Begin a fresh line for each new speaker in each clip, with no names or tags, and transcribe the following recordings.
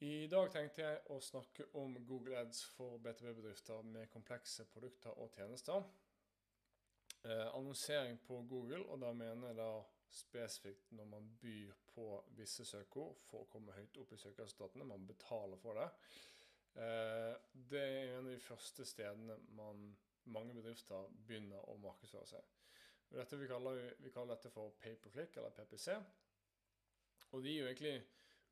I dag tenkte jeg å snakke om Google Ads for BTB-bedrifter med komplekse produkter og tjenester. Eh, annonsering på Google, og da mener jeg da spesifikt når man byr på visse søkeord for å komme høyt opp i søkeresultatene. Man betaler for det. Eh, det er en av de første stedene man, mange bedrifter begynner å markedsføre seg. Vi, kaller, vi kaller dette for pay per click, eller PPC. Og det gir jo egentlig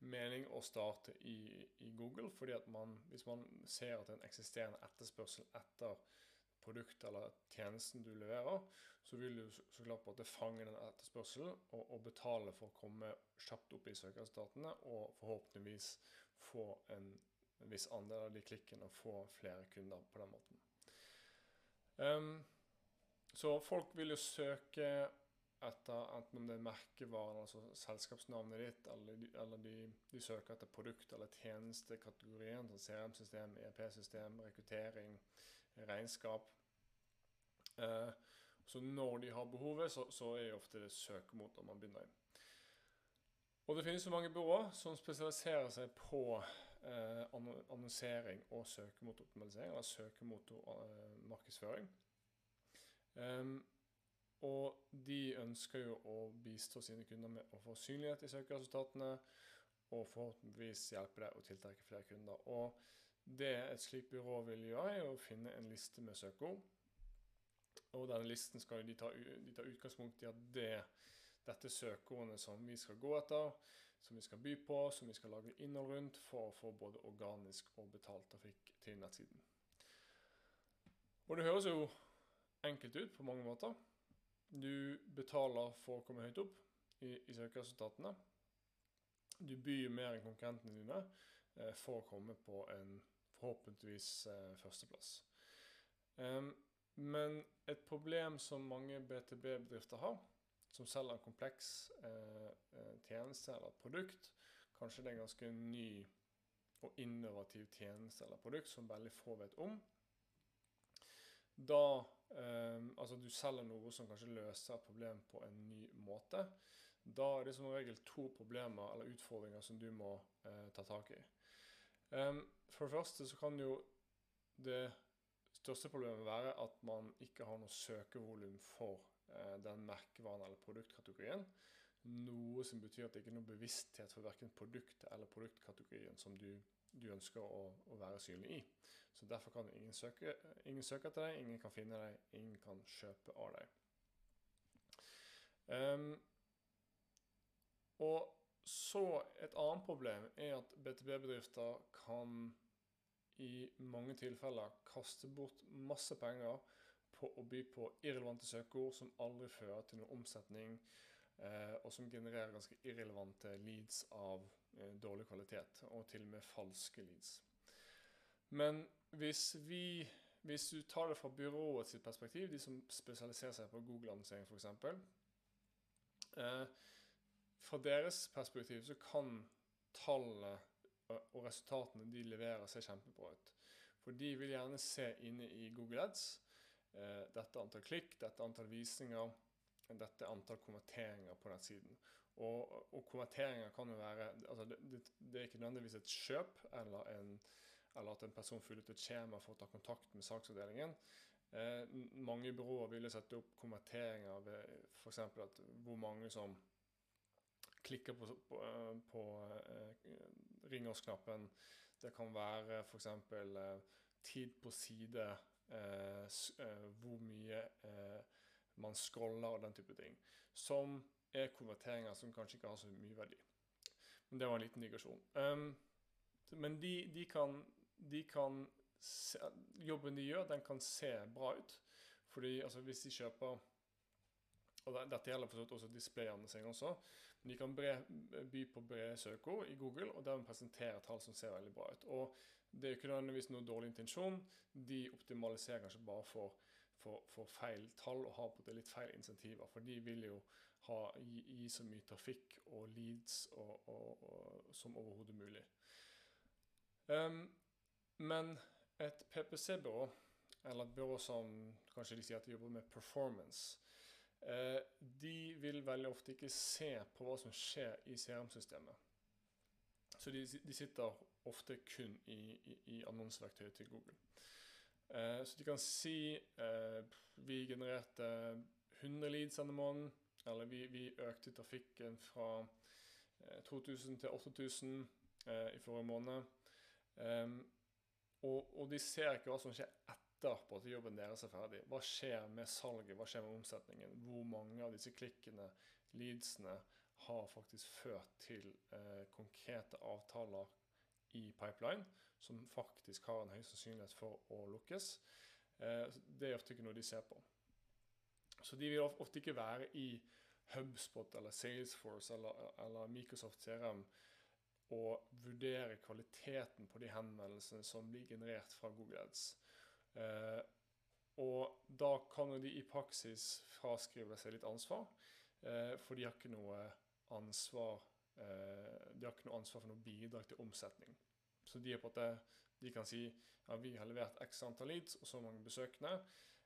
mening å starte i, i, Google, fordi at man, hvis man ser at det er en eksisterende etterspørsel etter produktet eller tjenesten du leverer, så vil du så klart på at det fange den etterspørselen og, og, betale for å komme kjapt opp i søkeresultatene og forhåpentligvis få en, en viss andel av de klikkene og få flere kunder på den måten. Um, så folk vil jo søke etter enten om det er merkevaren, altså selskapsnavnet ditt, eller, de, eller de, de, søker etter produkt- eller tjenestekategorien, som CRM-system, ERP-system, rekruttering, regnskap. Eh, så når de har behovet, så, så er det ofte det søkemotor man begynner i. Og det finnes så mange byråer som spesialiserer seg på eh, annonsering og søkemotoroptimalisering, eller søkemotormarkedsføring. Eh, og de ønsker jo å bistå sine kunder med å få synlighet i søkeresultatene, og forhåpentligvis hjelpe deg å tiltrekke flere kunder. Og det et slikt byrå vil gjøre, er å finne en liste med søkeord. Og denne listen skal de ta, de ta utgangspunkt i at det, dette søkeordene som vi skal gå etter, som vi skal by på, som vi skal lage innhold rundt for å få både organisk og betalt trafikk til nettsiden. Og det høres jo enkelt ut på mange måter. Du betaler for å komme høyt opp i, i søkeresultatene. Du byr mer enn konkurrentene dine eh, for å komme på en forhåpentligvis eh, førsteplass. Um, men et problem som mange BTB-bedrifter har, som selger en kompleks eh, eh, tjeneste eller produkt, kanskje det er en ganske ny og innovativ tjeneste eller produkt som veldig få vet om, da um, Altså du selger noe som kanskje løser et problem på en ny måte. Da er det som regel to problemer eller utfordringer som du må uh, ta tak i. Um, for det første så kan jo det største problemet være at man ikke har noe søkevolum for uh, den merkevaren eller produktkategorien. Noe som betyr at det ikke er noe bevissthet for verken produktet eller produktkategorien som du du ønsker å, å, være synlig i. Så Derfor kan ingen søke, ingen søke etter deg, ingen kan finne deg, ingen kan kjøpe av deg. Um, og så Et annet problem er at BTB-bedrifter kan i mange tilfeller kaste bort masse penger på å by på irrelevante søkeord som aldri fører til noen omsetning, eh, og som genererer ganske irrelevante leads av dårlig kvalitet, og til og med falske leads. Men hvis, vi, hvis du tar det fra byrået sitt perspektiv, de som spesialiserer seg på Google-annonsering f.eks. Eh, fra deres perspektiv så kan tallene og resultatene de leverer, se kjempebra ut. For de vil gjerne se inne i Google Ads eh, dette antall klikk, dette antall visninger, dette antall konverteringer på nettsiden. siden. Og, og konverteringer kan jo være altså det, det, er ikke nødvendigvis et kjøp eller, en, eller at en person fyller ut et skjema for å ta kontakt med saksavdelingen. Eh, mange byråer vil sette opp konverteringer ved f.eks. hvor mange som klikker på, på, på eh, ring oss-knappen. Det kan være f.eks. Eh, tid på side, eh, eh, hvor mye eh, man scroller og den type ting. Som er konverteringer som kanskje ikke har så mye verdi. Men det var en liten digresjon. Um, men de, de, kan, de kan se, Jobben de gjør, den kan se bra ut. Fordi altså, hvis de kjøper og Dette gjelder for også displayannonsering også. Men de kan bre, by på brede søkeord i Google og dermed presentere tall som ser veldig bra ut. Og Det er ikke nødvendigvis noe dårlig intensjon. De optimaliserer kanskje bare for for, for, feil tall og har på det litt feil insentiver. For de vil jo ha, gi, gi så mye trafikk og leads og, og, og, som overhodet mulig. Um, men et PPC-byrå, eller et byrå som kanskje de sier at de jobber med performance, uh, de vil veldig ofte ikke se på hva som skjer i CRM-systemet. Så de, de sitter ofte kun i, i, i annonseverktøyet til Google. Eh, så de kan si eh, vi genererte 100 leads denne måneden, eller vi, vi økte trafikken fra 2000 eh, til 8000 eh, i forrige måned. Um, og, og, de ser ikke hva som skjer etter på at jobben deres er ferdig. Hva skjer med salget, hva skjer med omsetningen? Hvor mange av disse klikkene, leadsene, har faktisk ført til eh, konkrete avtaler i pipeline som faktisk har en høy sannsynlighet for å lukkes. Eh, det er ofte ikke noe de ser på. Så de vil ofte ikke være i HubSpot eller Salesforce eller, eller Microsoft CRM og vurdere kvaliteten på de henvendelsene som blir generert fra Google Ads. Eh, og da kan de i praksis fraskrive seg litt ansvar, eh, for de har ikke noe ansvar eh, de har ikke noe ansvar for noe bidrag til omsetning. Så de, det, de kan si ja, vi har levert x antall leads og så mange besøkende.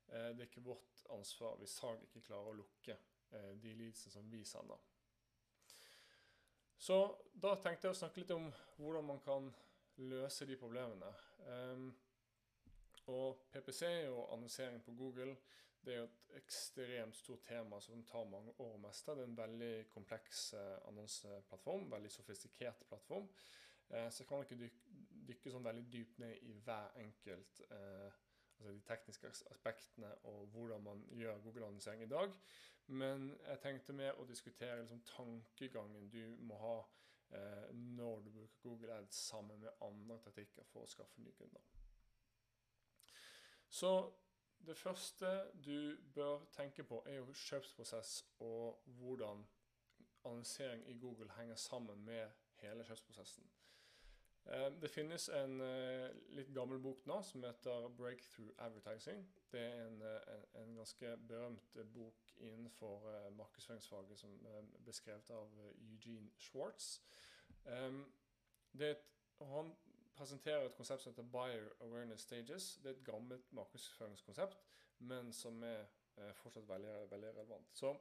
Eh, det er ikke vårt ansvar hvis salg ikke klarer å lukke de leadsene som vi sender. Så da tenkte jeg å snakke litt om hvordan man kan løse de problemene. Um, og PPC og annonsering på Google det er jo et ekstremt stort tema som tar mange år å mestre. Det er en veldig kompleks eh, annonseplattform, veldig sofistikert plattform. Eh, så jeg kan ikke dykke, dykke sånn veldig dypt ned i hver enkelt eh, altså de tekniske aspektene og hvordan man gjør Google-annonsering i dag. Men jeg tenkte mer å diskutere liksom, tankegangen du må ha eh, når du bruker Google Ads sammen med andre taktikker for å skaffe nye kunder. Så det første du bør tenke på, er jo kjøpsprosess og hvordan annonsering i Google henger sammen med hele kjøpsprosessen. Eh, det finnes en eh, litt gammel bok nå som heter 'Breakthrough Advertising'. Det er en, en, en ganske berømt bok innenfor markedsføringsfaget som er beskrevet av Eugene Schwartz. Um, et, han presenterer et konsept som heter Buyer Awareness Stages. Det er et gammelt markedsføringskonsept, men som er fortsatt veldig, veldig, relevant. Så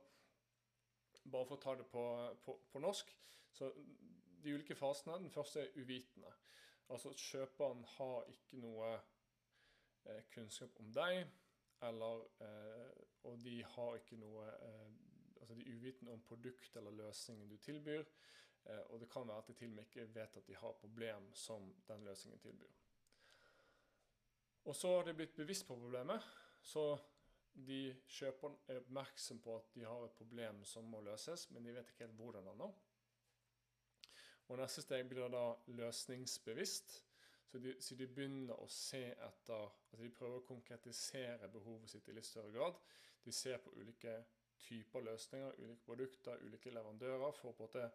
bare for å ta det på, på, på norsk så De ulike fasene. Den første er uvitende. Altså at kjøperen har ikke noe kunnskap om deg eller eh, Og de har ikke noe eh, Altså de er uvitende om produktet eller løsningen du tilbyr. Eh, og det kan være at de til og med ikke vet at de har problem som den løsningen tilbyr. Og så har de blitt bevisst på problemet, så de kjøperne er oppmerksom på at de har et problem som må løses, men de vet ikke helt hvordan ennå. Og neste steg blir da løsningsbevisst. Så de, så de, begynner å se etter altså De prøver å konkretisere behovet sitt i litt større grad. De ser på ulike typer løsninger, ulike produkter, ulike leverandører for å på en måte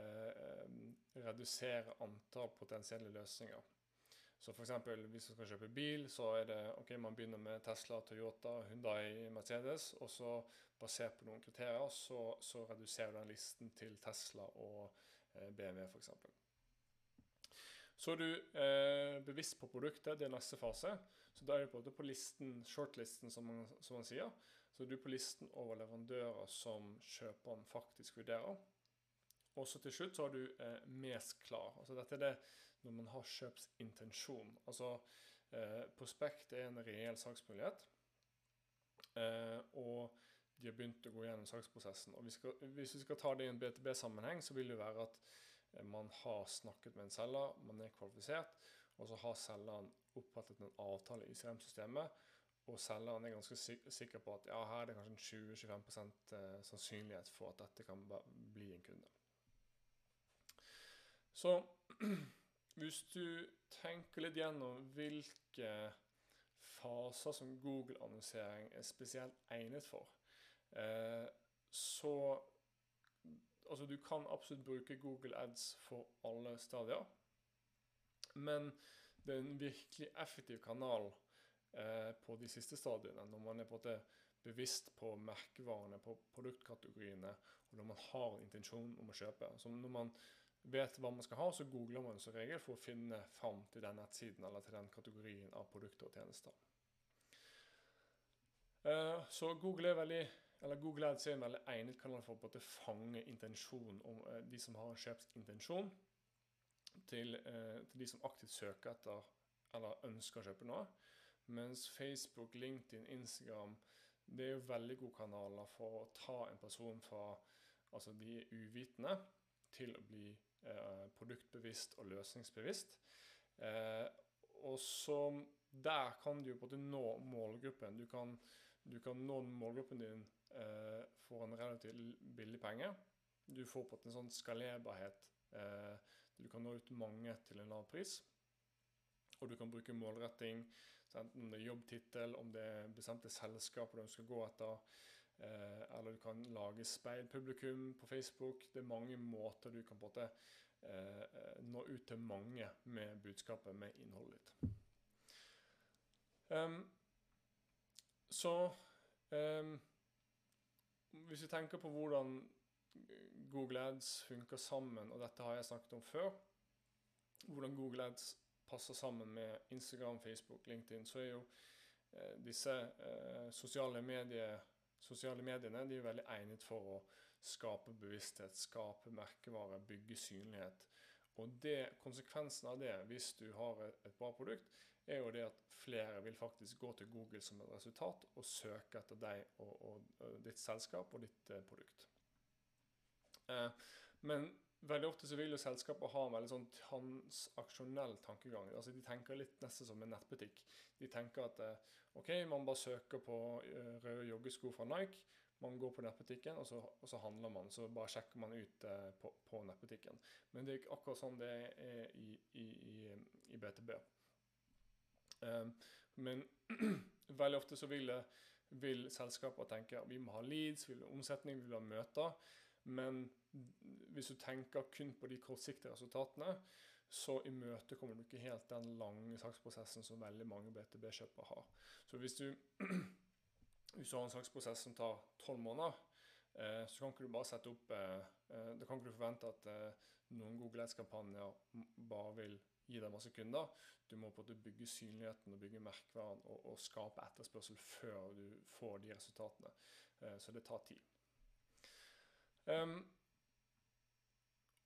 eh, redusere antall potensielle løsninger. Så f.eks. hvis du skal kjøpe bil, så er det ok, man begynner med Tesla, Toyota, Hyundai, Mercedes. Og så basert på noen kriterier så, så reduserer du den listen til Tesla og eh, BMW f.eks. Så er du eh, bevisst på produktet, det er neste fase. Så da er du på, på listen, shortlisten, som man, som man, sier. Så er du på listen over leverandører som kjøperen faktisk vurderer. Og så til slutt så har du eh, mest klar. Altså dette er det når man har kjøpsintensjon. Altså eh, prospekt er en reell saksmulighet. Eh, og de har begynt å gå gjennom saksprosessen. Og vi skal, hvis vi skal ta det i en BTB-sammenheng, så vil det være at man har snakket med en selger, man er kvalifisert, og så har selgeren opprettet en avtale i CRM-systemet. Og selgeren er ganske sikker på at ja, her er det kanskje en 20-25 eh, sannsynlighet for at dette kan bli en kunde. Så hvis du tenker litt gjennom hvilke faser som Google-annonsering er spesielt egnet for, eh, så altså du kan absolutt bruke Google Ads for alle stadier. Men det er en virkelig effektiv kanal eh, på de siste stadiene, når man er på en bevisst på merkevarene, på produktkategoriene, og når man har en intensjon om å kjøpe. Så når man vet hva man skal ha, så googler man som regel for å finne fram til den nettsiden eller til den kategorien av produkter og tjenester. Eh, så Google er veldig eller Google Ads er en veldig egnet kanal for å fange intensjonen om eh, de som har en kjøpsintensjon. til, eh, til de som aktivt søker etter eller ønsker å kjøpe noe. Mens Facebook, LinkedIn, Instagram det er jo veldig gode kanaler for å ta en person fra altså de uvitende til å bli eh, produktbevisst og løsningsbevisst. Eh, og så der kan du jo på en måte nå målgruppen. Du kan, du kan nå målgruppen din eh, for en relativt billig penge. Du får på en sånn skalerbarhet. Eh, du kan nå ut mange til en lav pris. Og du kan bruke målretting, enten det er jobbtittel, om det er bestemte selskaper du å gå etter. Eh, eller du kan lage speilpublikum på Facebook. Det er mange måter du kan på en måte eh, nå ut til mange med budskapet, med innholdet ditt. Um, så um, hvis vi tenker på hvordan Google Ads funker sammen, og dette har jeg snakket om før, hvordan Google Ads passer sammen med Instagram, Facebook, LinkedIn, så er jo eh, disse eh, sosiale, medier, sosiale, mediene de er veldig egnet for å skape bevissthet, skape merkevare, bygge synlighet. Og det, konsekvensen av det, hvis du har et, bra produkt, er jo det at flere vil faktisk gå til Google som et resultat og søke etter deg og, og, og ditt selskap og ditt eh, produkt. Eh, men veldig ofte så vil jo selskaper ha en veldig sånn transaksjonell tankegang. Altså De tenker litt nesten som en nettbutikk. De tenker at eh, ok, man bare søker på eh, røde joggesko fra Nike. Man går på nettbutikken, og så, og så handler man. Så bare sjekker man ut eh, på, på, nettbutikken. Men det er ikke akkurat sånn det er i, i, i, i BTB. Um, men veldig ofte så vil, vil selskaper tenke at vi må ha leads, vi vil ha omsetning, vi vil ha møter. Men hvis du tenker kun på de kortsiktige resultatene, så imøtekommer du ikke helt den lange saksprosessen som veldig mange BTB-kjøpere har. Så hvis du, hvis du har en saksprosess som tar tolv måneder, eh, så kan ikke du bare sette opp eh, eh Da kan ikke du forvente at noen Google Ads-kampanjer bare vil gi deg masse kunder. Du må på en måte bygge synligheten og bygge merkevaren og, og skape etterspørsel før du får de resultatene. Så det tar tid. Um,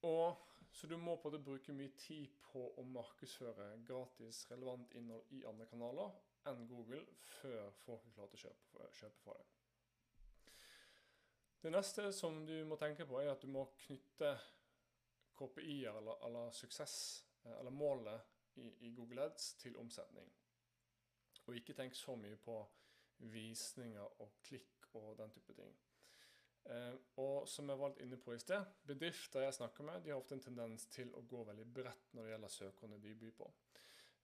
og Så du må på det bruke mye tid på å markedsføre gratis, relevant innhold i andre kanaler enn Google før folk er klare til å kjøpe, kjøpe for deg. Det neste som du må tenke på, er at du må knytte KPI-er eller, eller, suksess, eh, eller målet i, i Google Ads til omsetning. Og ikke tenk så mye på visninger og klikk og den type ting. Eh, og som jeg var inne på i sted, bedrifter jeg snakker med, de har ofte en tendens til å gå veldig bredt når det gjelder søkerne de byr på.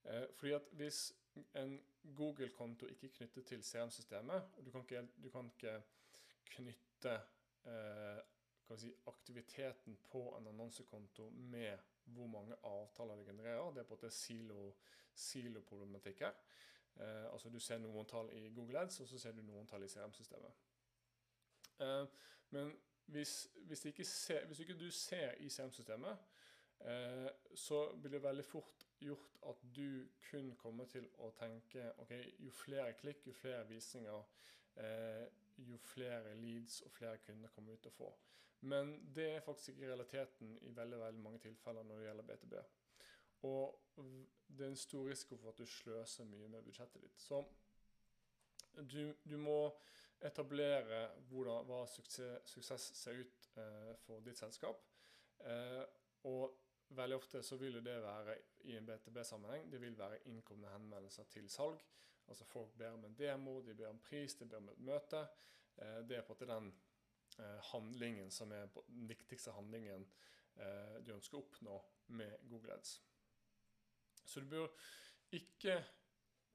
Eh, fordi at hvis en Google-konto ikke er knyttet til CRM-systemet, du kan ikke, du kan ikke knytte eh, si, aktiviteten på en annonsekonto med hvor mange avtaler det genererer, det er på en måte silo, siloproblematikk her. Eh, altså Du ser noen tall i Google Ads, og så ser du noen tall i CRM-systemet. Eh, men hvis, hvis, ikke, ser, hvis ikke du ser i CM-systemet, eh, så blir det veldig fort gjort at du kun kommer til å tenke ok, jo flere klikk, jo flere visninger, eh, jo flere leads og flere kunder kommer ut og får. få. Men det er faktisk ikke realiteten i veldig, veldig mange tilfeller når det gjelder BTB. Og det er en stor risiko for at du sløser mye med budsjettet ditt. Så du, du må etablere hvordan, hva suksess, suksess ser ut eh, for ditt selskap. Eh, og veldig ofte så vil det være i en BTB-sammenheng det vil være innkomne henvendelser til salg. Altså Folk ber om en demo, de ber om pris, de ber om et møte. Eh, det er på den eh, handlingen som er den viktigste handlingen eh, du ønsker å oppnå med Google Ads. Så du bør ikke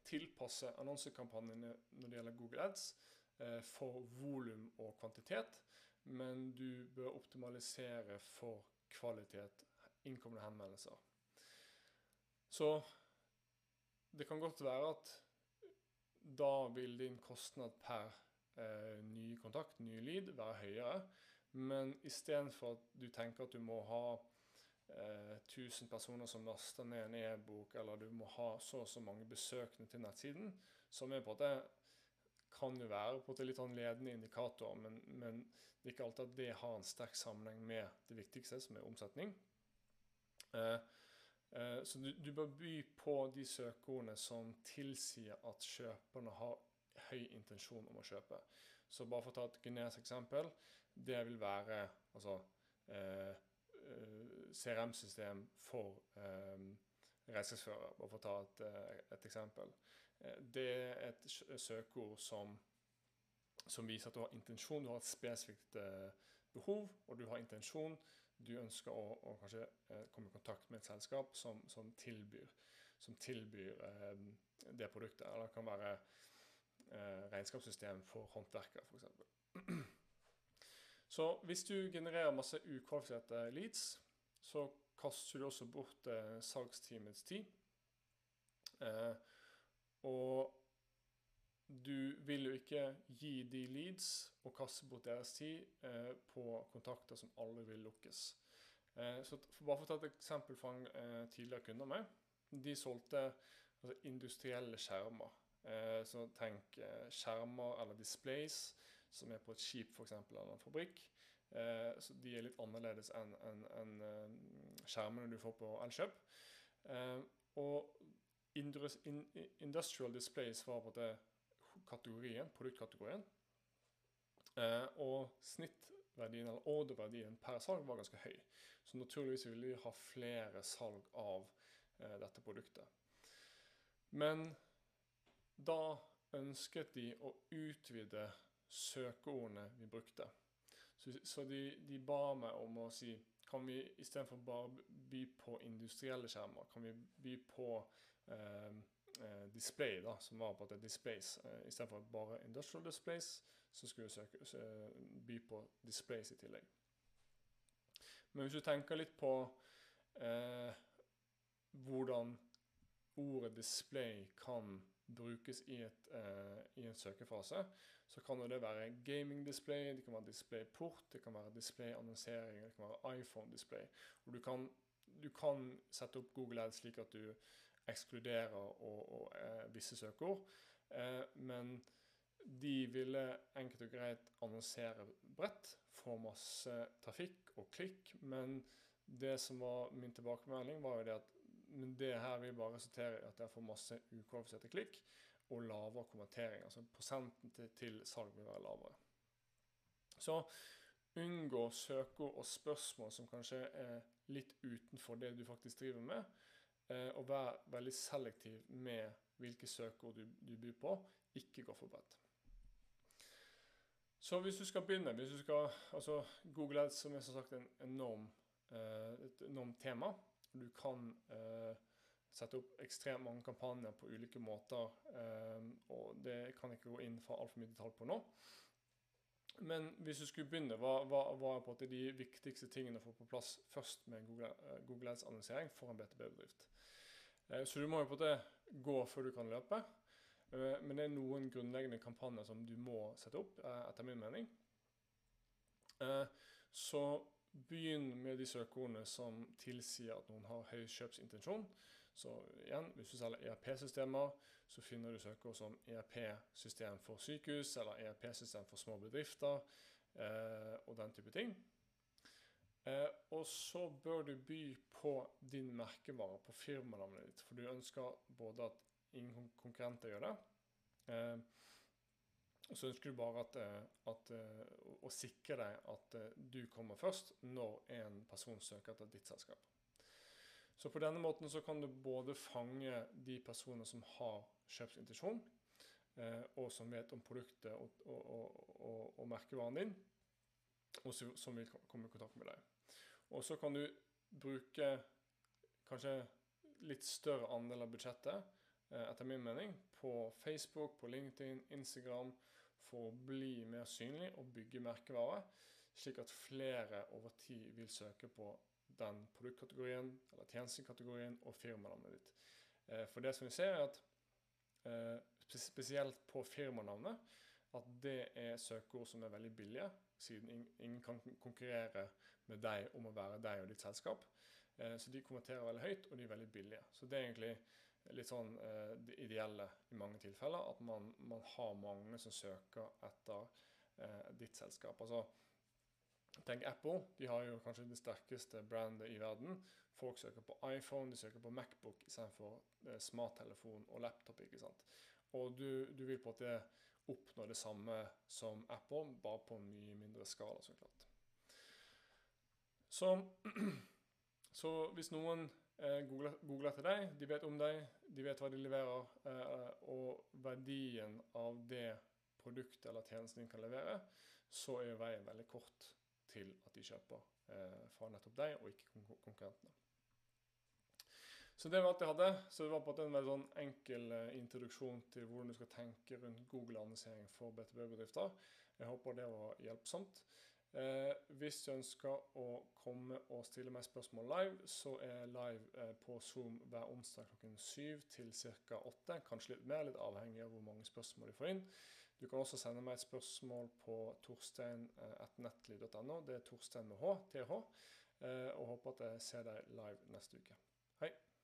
tilpasse annonsekampanjene når det gjelder Google Ads, for volum og kvantitet, men du bør optimalisere for kvalitet, innkommende henvendelser. Så det kan godt være at da vil din kostnad per eh, ny kontakt, ny lead, være høyere. Men istedenfor at du tenker at du må ha eh, 1000 personer som laster ned en e-bok, eller du må ha så og så mange besøkende til nettsiden, som er på at det kan jo være på en litt sånn ledende indikator, men, men, det er ikke alltid at det har en sterk sammenheng med det viktigste, som er omsetning. Eh, Eh, så du, du bør by på de søkeordene som tilsier at kjøperne har høy intensjon om å kjøpe. Så bare for å ta et generisk eksempel. Det vil være altså, eh, eh CRM-system for eh, regnskapsførere, bare for å ta et, eh, et eksempel. Det er et søkeord som, som, viser at du har intensjon, du har et spesifikt behov, og du har intensjon du ønsker å, å kanskje eh, komme i kontakt med et selskap som, som tilbyr, som tilbyr eh, det produktet. Eller det kan være eh, regnskapssystem for håndverkere, f.eks. Så hvis du genererer masse ukvalifiserte leads, så kaster du også bort eh, salgsteamets tid. Eh, og du vil jo ikke gi de leads og kaste bort deres tid eh, på kontakter som aldri vil lukkes. Eh, så Bare for å ta et eksempel fra en eh, tidligere kunde av meg. De solgte altså, industrielle skjermer. Eh, så tenk eh, skjermer eller displays som er på et skip eksempel eller en fabrikk. Eh, så De er litt annerledes enn en, en, skjermene du får på Elkjøp. og industrial displays var på det kategorien, produktkategorien. Eh, og snittverdien, eller orderverdien per salg var ganske høy. Så naturligvis ville de ha flere salg av eh, dette produktet. Men da ønsket de å utvide søkeordene vi brukte. Så, så de, de, ba meg om å si kan vi istedenfor bare by på industrielle skjermer, kan vi by på eh, display, da, som var på at det er displays. Eh, Istedenfor bare industrial displays, så skulle vi søke, by på displays i tillegg. Men hvis du tenker litt på eh, hvordan ordet display kan brukes i, et, eh, i, en søkefase, så kan det være gaming display, det kan være display-port, det kan være display-annonsering, det kan være iPhone-display. Og du kan, du kan sette opp Google Ads slik at du ekskluderer og, og eh, visse søkeord. Eh, men de ville enkelt og greit annonsere bredt, få masse trafikk og klikk. Men det som var min tilbakemelding, var jo det at det her vil bare resultere i at jeg får masse ukvalifiserte klikk og lavere konvertering. Altså prosenten til, til salg vil være lavere. Så unngå søkeord og spørsmål som kanskje er litt utenfor det du faktisk driver med og vær veldig selektiv med hvilke søkeord du, du byr på. Ikke gå for bredt. Så hvis du skal begynne hvis du skal, altså Google Ads som er som sagt en enorm, eh, et enormt tema. Du kan eh, sette opp ekstremt mange kampanjer på ulike måter. Eh, og Det kan jeg ikke gå inn for altfor mye detalj på nå. Men hvis du skulle begynne, hva, hva, hva er på en måte de viktigste tingene å få på plass først med Google, uh, Google Ads annonsering for en BTB-bedrift? Uh, så du må jo på en gå før du kan løpe. Uh, men det er noen grunnleggende kampanjer som du må sette opp, etter min mening. så begynn med de søkeordene som tilsier at noen har høy kjøpsintensjon. Så igjen, hvis du selger ERP-systemer, så finner du søkeord som ERP-system for sykehus eller ERP-system for små bedrifter eh, og den type ting. Eh, og så bør du by på din merkevare, på firmanavnet ditt, for du ønsker både at ingen konkurrenter gjør det, eh, og så ønsker du bare at, eh, at, eh, å, sikre deg at eh, du kommer først når en person søker etter ditt selskap. Så på denne måten så kan du både fange de personene som har kjøpsintensjon, og som vet om produktet og, og, og, og merkevaren din, og som vil komme i kontakt med deg. Og så kan du bruke kanskje litt større andel av budsjettet, eh, etter min mening, på Facebook, på LinkedIn, Instagram, for å bli mer synlig og bygge merkevare, slik at flere over tid vil søke på den produktkategorien eller tjenestekategorien og firmanavnet ditt. Eh, for det som vi ser, er at eh, spesielt på firmanavnet, at det er søkeord som er veldig billige, siden ingen kan konkurrere med deg om å være deg og ditt selskap. Eh, så de kommenterer veldig høyt, og de er veldig billige. Så det er egentlig litt sånn det ideelle i mange tilfeller, at man, man har mange som søker etter ditt selskap. Altså Tenk Apple. De har jo kanskje det sterkeste brandet i verden. Folk søker på iPhone, de søker på Macbook istedenfor eh, smarttelefon og laptop. ikke sant? Og du, du vil på at måte oppnå det samme som Apple, bare på en mye mindre skala, så klart. Så, så hvis noen eh, googler, googler, til deg, de vet om deg, de vet hva de leverer, eh, og verdien av det produktet eller tjenesten din kan levere, så er veien veldig kort til at de kjøper eh, fra nettopp deg, og ikke konkurrentene. Så det var alt jeg hadde. Så det var på en veldig sånn enkel eh, introduksjon til hvordan du skal tenke rundt Google-annonsering for BTB-bedrifter. Jeg håper det var hjelpsomt. Eh, hvis du ønsker å komme og stille meg spørsmål live, så er live eh, på Zoom hver onsdag klokken 7 til ca. 8. Kanskje litt mer, litt avhengig av hvor mange spørsmål du får inn. Du kan også sende meg et spørsmål på torstein.nettly.no. Det er Torstein med H, TH. Eh, og håper at jeg ser deg live neste uke.